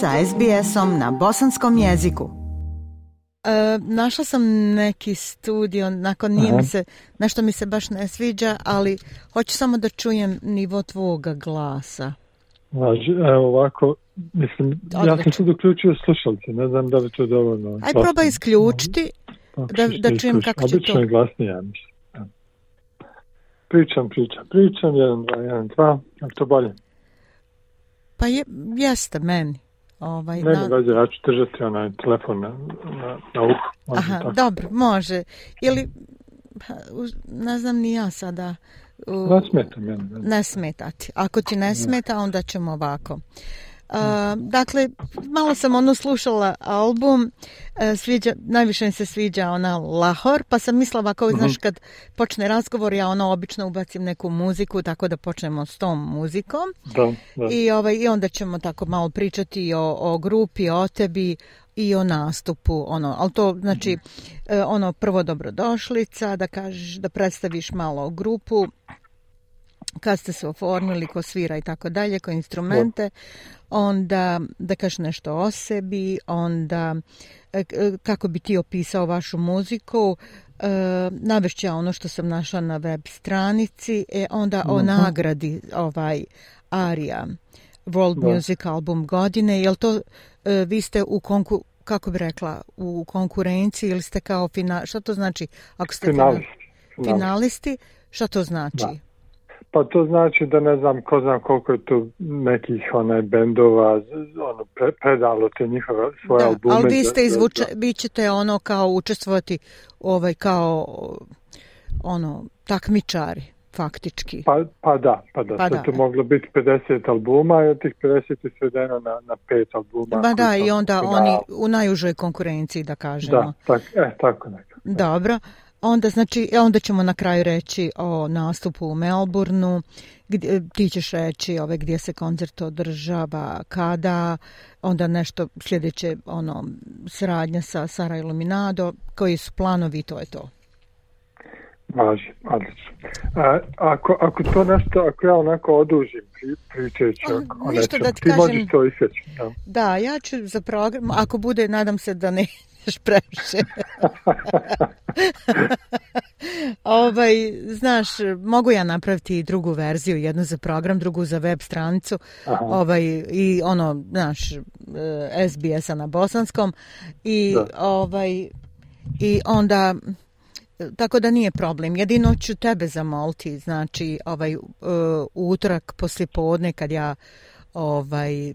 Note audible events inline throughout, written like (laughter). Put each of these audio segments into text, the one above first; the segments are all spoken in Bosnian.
sa SBS-om na bosanskom jeziku. E, našla sam neki studio, nakon nije mi se, nešto mi se baš ne sviđa, ali hoću samo da čujem nivo tvoga glasa. Važi, evo ovako, mislim, ja sam sad uključio slušalce, ne znam da li to dovoljno. Aj probaj isključiti, da, da, čujem kako će to. Obično je glasnije, ja mislim. Pričam, pričam, pričam, jedan, dva, jedan, dva, to bolje? Pa je, jeste meni. Ovaj, ne, na... Gađa, ja ću držati onaj telefon na, na, na uh, Aha, tako. dobro, može. Ili, pa, ne znam ni ja sada. U... Ne smetam. Ja, ne, ne smetati. Ako ti ne smeta, onda ćemo ovako. Ehm, dakle, malo sam ono slušala album, e, sviđa, najviše mi se sviđa ona Lahor, pa sam mislila kao, mhm. znaš, kad počne razgovor, ja ono obično ubacim neku muziku, tako da počnemo s tom muzikom. Da, I, ovaj, I onda ćemo tako malo pričati o, o grupi, o tebi, i o nastupu, ono, ali to znači mhm. e, ono prvo dobrodošlica, da kažeš, da predstaviš malo grupu, kad ste se oformili ko svira i tako dalje, ko instrumente, onda da kažeš nešto o sebi, onda e, e, kako bi ti opisao vašu muziku, e, navešća ja ono što sam našla na web stranici, e, onda o mhm. nagradi ovaj Aria World Music Album godine, jel to vi ste u kako bi rekla, u konkurenciji ili ste kao final, šta to znači? Ako ste finalisti. Finalisti, šta to znači? Pa to znači da ne znam, ko znam koliko je tu nekih onaj bendova ono, pre, predalo te njihove svoje da, albume. Ali vi ste izvuče, vi ćete ono kao učestvovati ovaj kao ono takmičari faktički. Pa, pa da, pa da. Pa to da. To moglo biti 50 albuma i od tih 50 je svedeno na, na pet albuma. Pa da, i onda na... oni u najužoj konkurenciji, da kažemo. Da, tak, e, tako nekako. Dobro. Onda, znači, e, onda ćemo na kraju reći o nastupu u Melbourneu, gdje, e, ti ćeš reći ove gdje se koncert održava, kada, onda nešto sljedeće ono, sradnje sa Sara Iluminado, koji su planovi, to je to. Važi, odlično. ako, ako to nešto, ako ja onako odužim pričajući pa, da ti, kažem, možeš to isjeći. da, ja ću za program, ako bude, nadam se da ne, (laughs) ovaj, znaš, mogu ja napraviti drugu verziju, jednu za program, drugu za web stranicu ovaj, i ono, znaš, e, SBS-a na bosanskom i ovaj i onda tako da nije problem. Jedino ću tebe zamoliti, znači ovaj e, utorak poslijepodne kad ja ovaj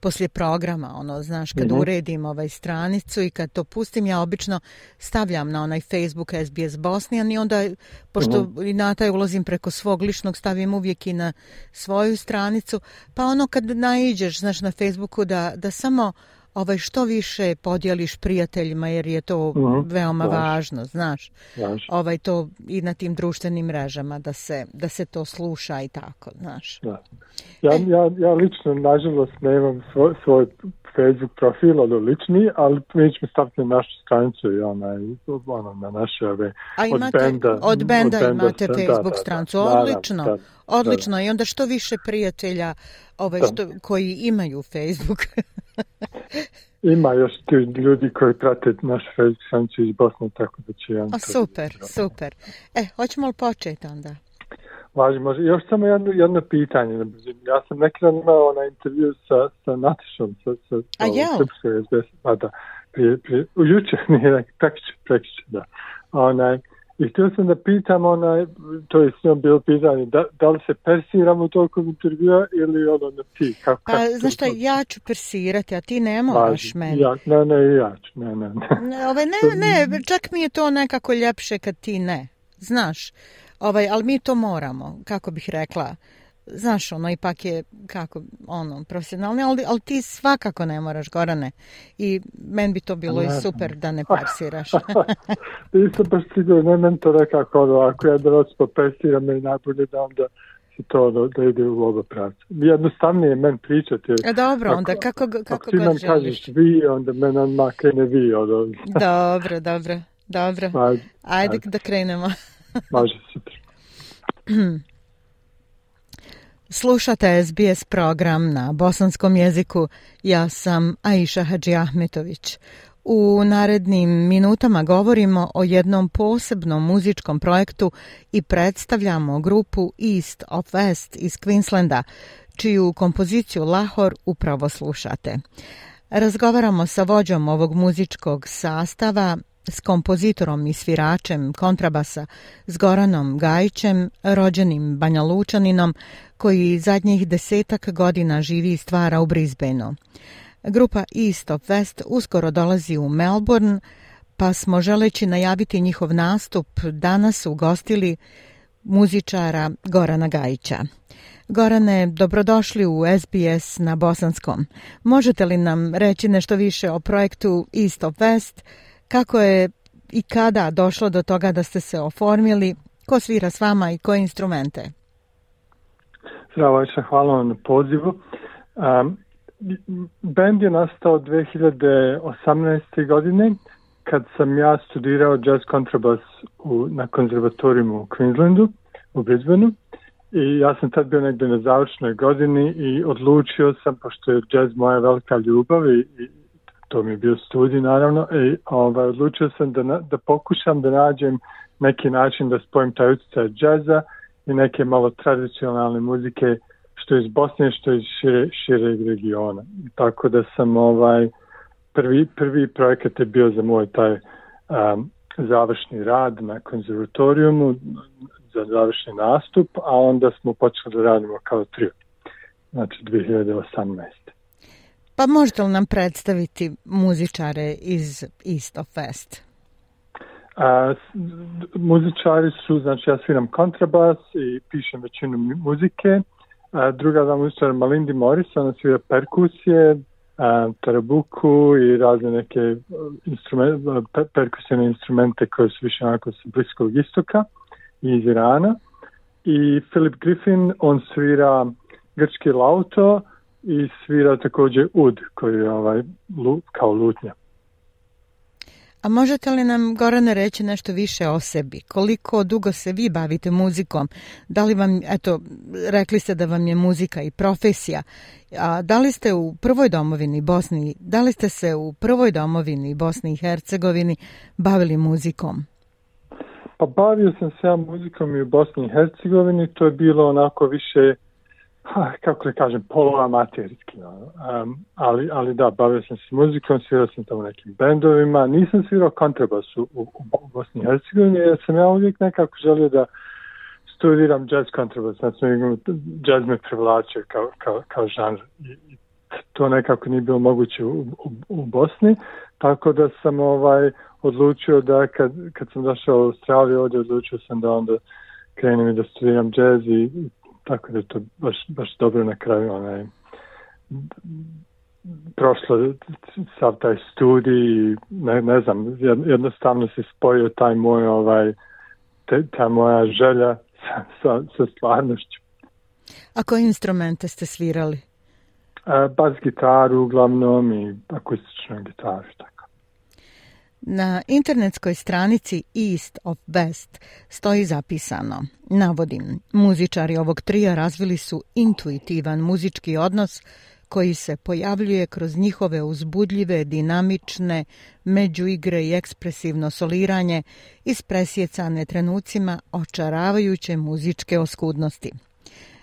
poslije programa, ono, znaš, kad mhm. uredim ovaj stranicu i kad to pustim, ja obično stavljam na onaj Facebook SBS Bosnijan i onda, pošto mhm. i na taj ulazim preko svog ličnog, stavim uvijek i na svoju stranicu, pa ono kad naiđeš, znaš, na Facebooku da, da samo ovaj, što više podijeliš prijateljima jer je to mm, veoma vaš. važno, znaš. Ovaj, to i na tim društvenim mrežama da se, da se to sluša i tako, znaš. Da. Ja, e. ja, ja lično, nažalost, nemam svoj, svoj Facebook profil, ali lični, ali mi ćemo staviti na našu stranicu i ona ono, na naše ove, A imate, od benda. Od benda, od benda imate Facebook da, strancu, da, odlično, da, odlično. I onda što više prijatelja ovaj, što, koji imaju Facebook. (laughs) (laughs) Ima još tu ljudi koji prate naš Facebook iz Bosne, tako da će ja... A super, super. E, hoćemo li početi onda? Važi, može. Još samo jedno, jedno pitanje. Ja sam neki dan imao na intervju sa, sa Natišom, sa, sa, sa Srpske SBS, a da, prije, prije, ujuče, (laughs) nije, da. Onaj, i htio sam da pitam, ona, to je s njom bilo pitanje, da, da li se persiramo u toku intervjua ili ono na ti? Kako, znaš šta, ja ću persirati, a ti ne moraš meni. Ja, ne, ne, ja ću, ne, ne. Ne. Ove, ne, ovaj, ne, čak mi je to nekako ljepše kad ti ne, znaš. Ovaj, ali mi to moramo, kako bih rekla znaš, ono, ipak je, kako, ono, profesionalni, ali, ali ti svakako ne moraš, Gorane. I meni bi to bilo ne. i super da ne parsiraš. (laughs) Isto baš sigurno, ne meni to rekao, ono, ako ja da vas popersiram i najbolje da onda to da, ono, da ide u oba pravca. Jednostavnije je men pričati. Jer e, Dobro, ako, onda kako, kako ako ti god kažeš vi, onda men on krene vi. Onda. dobro, dobro, dobro. Ajde, ajde, ajde da krenemo. (laughs) Može, super. (clears throat) Slušate SBS program na bosanskom jeziku. Ja sam Aisha Hadži Ahmetović. U narednim minutama govorimo o jednom posebnom muzičkom projektu i predstavljamo grupu East of West iz Queenslanda, čiju kompoziciju Lahor upravo slušate. Razgovaramo sa vođom ovog muzičkog sastava s kompozitorom i sviračem kontrabasa s Goranom Gajićem, rođenim Banjalučaninom, koji zadnjih desetak godina živi i stvara u Brisbaneu. Grupa East of West uskoro dolazi u Melbourne, pa smo želeći najaviti njihov nastup danas ugostili muzičara Gorana Gajića. Gorane, dobrodošli u SBS na bosanskom. Možete li nam reći nešto više o projektu East of West, kako je i kada došlo do toga da ste se oformili? Ko svira s vama i koje instrumente? Zdravo, hvala vam na pozivu. Um, band je nastao 2018. godine kad sam ja studirao jazz kontrabas u, na konzervatorijumu u Queenslandu, u Brisbaneu. I ja sam tad bio negdje na završnoj godini i odlučio sam, pošto je jazz moja velika ljubav i to mi je bio studij naravno, i ovaj, odlučio sam da, da pokušam da nađem neki način da spojim taj utjecaj džaza i neke malo tradicionalne muzike što iz Bosne, što iz šire, šireg regiona. Tako da sam ovaj prvi, prvi projekat je bio za moj taj um, završni rad na konzervatorijumu za završni nastup, a onda smo počeli da radimo kao trio. Znači 2018. Pa možete li nam predstaviti muzičare iz Isto Fest? A, muzičari su, znači ja sviram kontrabas i pišem većinu muzike. druga dva muzičara Malindi Morris, ona svira perkusije, a, tarabuku i razne neke e, instrument, e, instrumente koje su više onako Bliskog istoka i iz Irana. I Philip Griffin, on svira grčki lauto, i svira također ud koji je ovaj, kao lutnja. A možete li nam, Gorane, reći nešto više o sebi? Koliko dugo se vi bavite muzikom? Da li vam, eto, rekli ste da vam je muzika i profesija. A da li ste u prvoj domovini Bosni, da li ste se u prvoj domovini Bosni i Hercegovini bavili muzikom? Pa bavio sam se ja muzikom i u Bosni i Hercegovini. To je bilo onako više kako da kažem, poluamaterski, um, ali, ali da, bavio sam se muzikom, svirao sam tamo nekim bendovima, nisam svirao kontrabas u, u, Bosni i Hercegovini, jer sam ja uvijek nekako želio da studiram jazz kontrabas, znači jazz me privlačio kao, kao, kao žanr to nekako nije bilo moguće u, u, Bosni, tako da sam ovaj odlučio da kad, kad sam došao u Australiju ovdje, odlučio sam da onda krenem i da studiram jazz i tako da je to baš, baš dobro na kraju onaj, prošlo sav taj studij, ne, ne znam, jednostavno se spojio taj moj ovaj, te, ta moja želja (laughs) sa, sa, sa stvarnošću. A koje instrumente ste svirali? E, bas gitaru uglavnom i akustičnu gitaru. Tako. Na internetskoj stranici East of Best stoji zapisano, navodim, muzičari ovog trija razvili su intuitivan muzički odnos koji se pojavljuje kroz njihove uzbudljive, dinamične, međuigre i ekspresivno soliranje iz presjecane trenucima očaravajuće muzičke oskudnosti.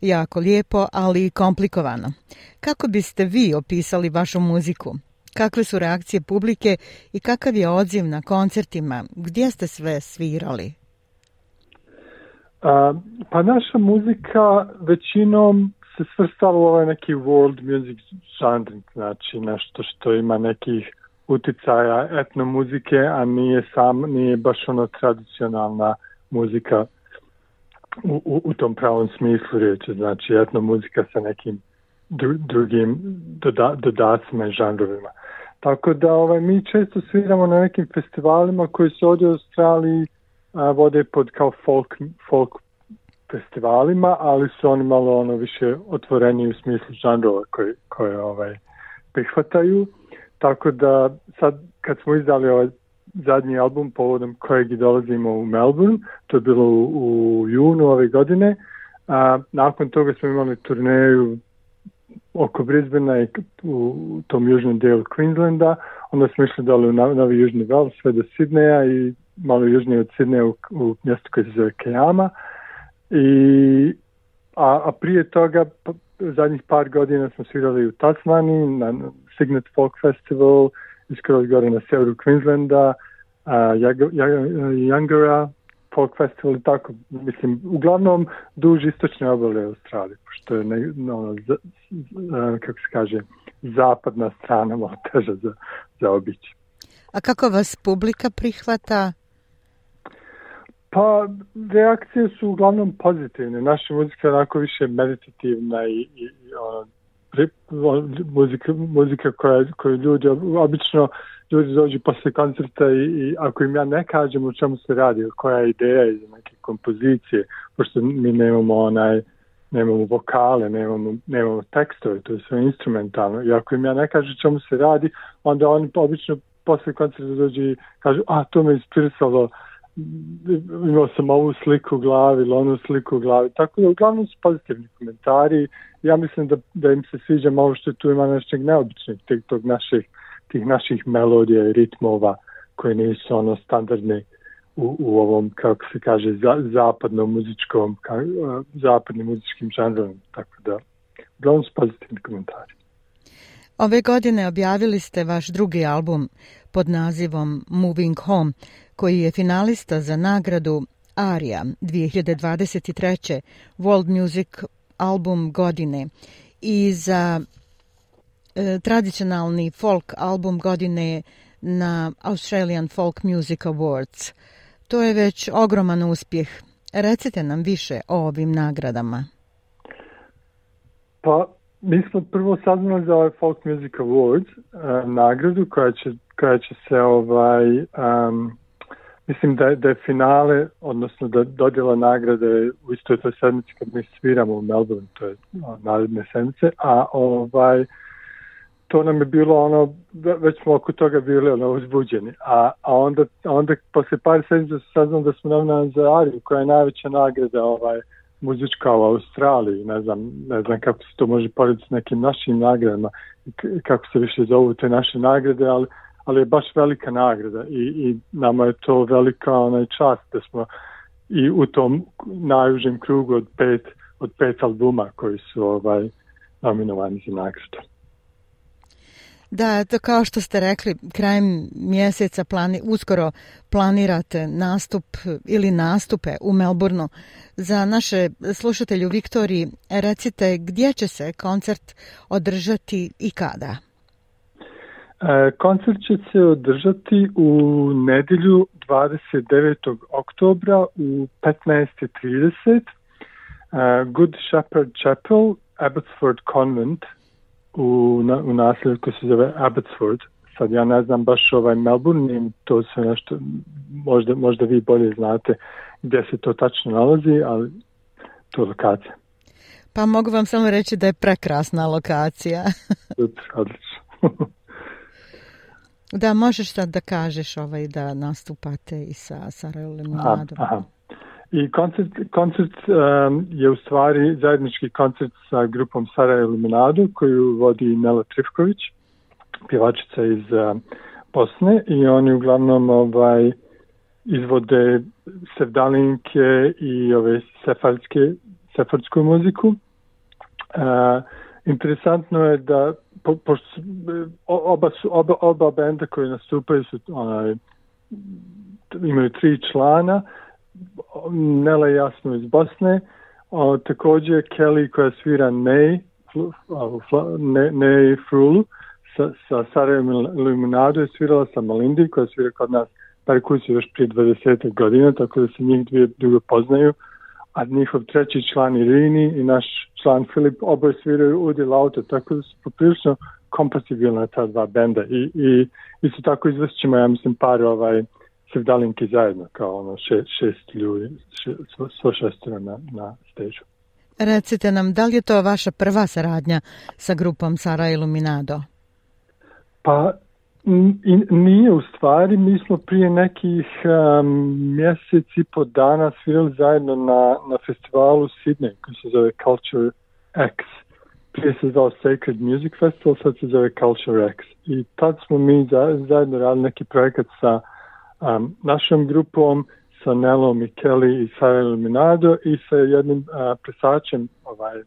Jako lijepo, ali i komplikovano. Kako biste vi opisali vašu muziku? Kakve su reakcije publike i kakav je odziv na koncertima? Gdje ste sve svirali? A, pa naša muzika većinom se svrstava u ovaj neki world music žanr, znači nešto što ima nekih uticaja etno muzike, a nije sam, nije baš ono tradicionalna muzika u, u, tom pravom smislu riječi, znači etno muzika sa nekim drugim doda, dodacima i žanrovima. Tako da ovaj, mi često sviramo na nekim festivalima koji se ovdje u Australiji vode pod kao folk, folk festivalima, ali su oni malo ono više otvoreni u smislu žanrova koje, koje ovaj, prihvataju. Tako da sad kad smo izdali ovaj zadnji album povodom kojeg dolazimo u Melbourne, to je bilo u, u junu ove godine, a, nakon toga smo imali turneju oko Brisbanea i u tom južnom dijelu Queenslanda. Onda smo išli dole u Novi Južni Val, sve do Sidneja i malo južnije od Sidneja u, mjestu koje se zove Kejama. I, a, prije toga, zadnjih par godina smo svirali u Tasmani, na Signet Folk Festival, iskroz gore na sjeveru Queenslanda, Younger'a, folk festival i tako, mislim, uglavnom duži istočne obale Australije, pošto je, ne, ono, e, kako se kaže, zapadna strana malo teža za, za obići. A kako vas publika prihvata? Pa, reakcije su uglavnom pozitivne. Naša muzika je onako više meditativna i, i ono, muzika, muzika koja, koju ljudi obično ljudi dođu poslije koncerta i, i ako im ja ne kažem o čemu se radi, koja je ideja iz neke kompozicije, pošto mi nemamo onaj nemamo vokale, nemamo, nemamo tekstove, to je sve instrumentalno. I ako im ja ne kažem čemu se radi, onda oni obično posle koncerta dođu i kažu, a to me ispirsalo, imao sam ovu sliku u glavi ili onu sliku u glavi. Tako da uglavnom su pozitivni komentari. Ja mislim da, da im se sviđa malo što tu ima nešto neobičnog, tog naših tih naših melodija i ritmova koje nisu ono standardne u, u ovom, kako se kaže, za, zapadnom muzičkom, ka, zapadnim muzičkim žanrom, tako da uglavnom s pozitivni komentari. Ove godine objavili ste vaš drugi album pod nazivom Moving Home, koji je finalista za nagradu Aria 2023. World Music album godine i za E, tradicionalni folk album godine na Australian Folk Music Awards. To je već ogroman uspjeh. Recite nam više o ovim nagradama. Pa, mi smo prvo saznali za ovaj Folk Music Awards e, nagradu koja će, se ovaj... Um, mislim da je, da finale, odnosno da dodjela nagrade u istoj toj sedmici kad mi sviramo u Melbourne, to je naredne sedmice, a ovaj to nam je bilo ono, već smo oko toga bili ono uzbuđeni. A, a onda, onda posle par sedmica saznam da smo nam za Ariju, koja je najveća nagrada ovaj, muzička u Australiji, ne znam, ne znam kako se to može porediti s nekim našim nagradama, kako se više zovu te naše nagrade, ali, ali je baš velika nagrada i, i nama je to velika onaj čast da smo i u tom najužem krugu od pet, od pet albuma koji su ovaj, nominovani za nagradu. Da, to kao što ste rekli, krajem mjeseca plani, uskoro planirate nastup ili nastupe u Melbourneu. Za naše slušatelju, u Viktoriji recite gdje će se koncert održati i kada? E, koncert će se održati u nedjelju 29. oktobra u 15.30 e, Good Shepherd Chapel, Abbotsford Convent – u, u koji se zove Abbotsford. Sad ja ne znam baš ovaj Melbourne, to se nešto, možda, možda vi bolje znate gdje se to tačno nalazi, ali to je lokacija. Pa mogu vam samo reći da je prekrasna lokacija. (laughs) da, možeš sad da kažeš ovaj da nastupate i sa Sarajevo Limonadom. I koncert, koncert um, je u stvari zajednički koncert sa grupom Sara Eliminadu koju vodi Nela Trifković, pjevačica iz um, Bosne i oni uglavnom ovaj izvode sevdalinke i ove sefardsku muziku. Uh, interesantno je da po, e, oba, su, oba, oba benda koji nastupaju su imaju tri člana, Nele Jasno iz Bosne, a, također Kelly koja svira Ney ne, Frul sa, sa Sarajevom Iluminadu je svirala sa Malindi koja svira kod nas perkusiju još prije 20. godina, tako da se njih dvije dugo poznaju, a njihov treći član Irini i naš član Filip oboje sviraju Udi lauta tako da su poprilično kompatibilna ta dva benda i, i isto tako izvršćemo, ja mislim, par ovaj, sredalinki zajedno kao ono šest, šest ljudi, šest, svo na, na stežu. Recite nam, da li je to vaša prva saradnja sa grupom Sara Iluminado? Pa nije u stvari, mi smo prije nekih um, mjesec i po dana svirali zajedno na, na festivalu Sydney koji se zove Culture X. Prije se zvao Sacred Music Festival, sad se zove Culture X. I tad smo mi zajedno radili neki projekat sa um, našom grupom sa Nelom i i sa i sa jednim uh, plesačem, ovaj,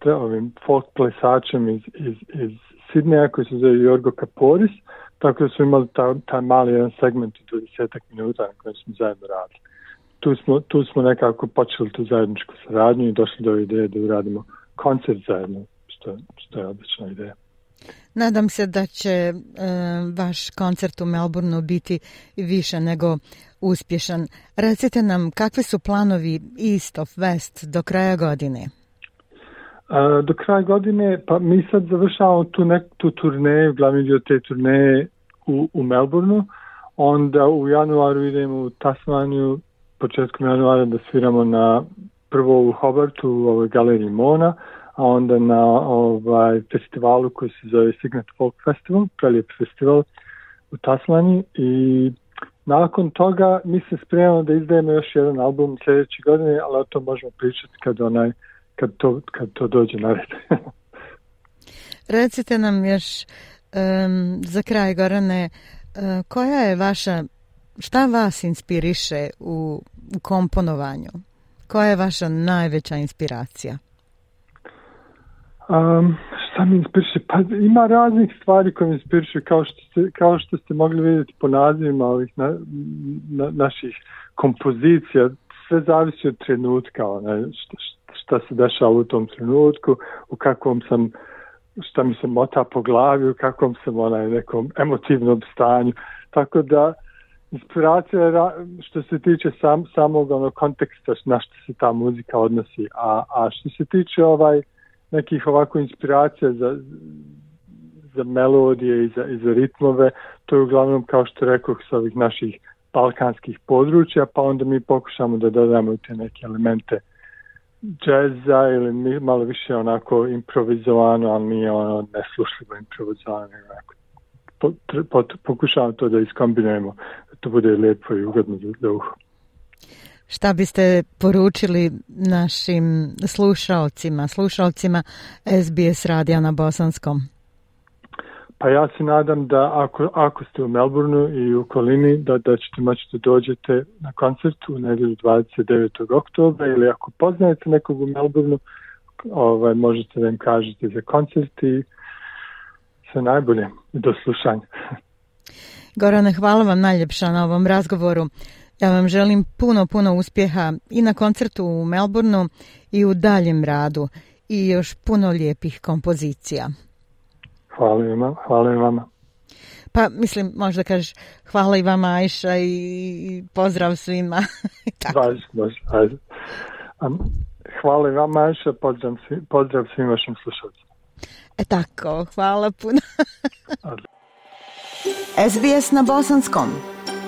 te, ovim folk plesačem iz, iz, iz Sidneja koji se zove Jorgo Kaporis, tako da smo imali taj, mali jedan segment u 20 minuta na kojem smo zajedno radili. Tu smo, tu smo nekako počeli tu zajedničku saradnju i došli do ideje da uradimo koncert zajedno, što, što je odlična ideja. Nadam se da će e, vaš koncert u Melbourneu biti više nego uspješan. Recite nam kakvi su planovi East of West do kraja godine? E, do kraja godine, pa mi sad završavamo tu neku turneju, glavni dio te turneje u, u Melbourneu. Onda u januaru idemo u Tasmaniju, početkom januara da sviramo na prvo u Hobartu u ovoj galeriji Mona, a onda na ovaj, festivalu koji se zove Signet Folk Festival, prelijep festival u taslani i nakon toga mi se spremamo da izdajemo još jedan album sljedeće godine, ali o tom možemo pričati kad, onaj, kad, to, kad to dođe na red. (laughs) Recite nam još za kraj Gorane, e, koja je vaša, šta vas inspiriše u, u komponovanju? Koja je vaša najveća inspiracija? Um, šta mi inspiriše? Pa ima raznih stvari koje mi inspiriše, kao što, ste, kao što ste mogli vidjeti po nazivima ovih na, naših kompozicija. Sve zavisi od trenutka, šta, se dešava u tom trenutku, u kakvom sam, šta mi se mota po glavi, u kakvom sam onaj nekom emotivnom stanju. Tako da, inspiracija što se tiče sam, samog onog konteksta na što se ta muzika odnosi, a, a što se tiče ovaj, nekih ovako inspiracija za, za melodije i za, i za ritmove, to je uglavnom kao što rekoh sa ovih naših balkanskih područja, pa onda mi pokušamo da dodamo te neke elemente džeza ili malo više onako improvizovano, ali nije ono neslušljivo improvizovano. Onako. to da iskombinujemo, da to bude lijepo i ugodno za uho. Šta biste poručili našim slušalcima, slušalcima SBS radija na Bosanskom? Pa ja se nadam da ako, ako ste u Melbourneu i u kolini, da, da ćete moći da dođete na koncert u nedelju 29. oktobra ili ako poznajete nekog u Melbourneu, ovaj, možete da im kažete za koncert i sve najbolje do slušanja. Gorane, hvala vam najljepša na ovom razgovoru. Ja vam želim puno, puno uspjeha i na koncertu u Melbourneu i u daljem radu i još puno lijepih kompozicija. Hvala vam, Hvala Pa mislim, možda kažeš hvala i vama Ajša i pozdrav svima. (laughs) Tako. Baš, baš, ajde. Um, hvala i vama Ajša, pozdrav, pozdrav svim vašim slušalcima. E tako, hvala puno. SBS (laughs) na bosanskom.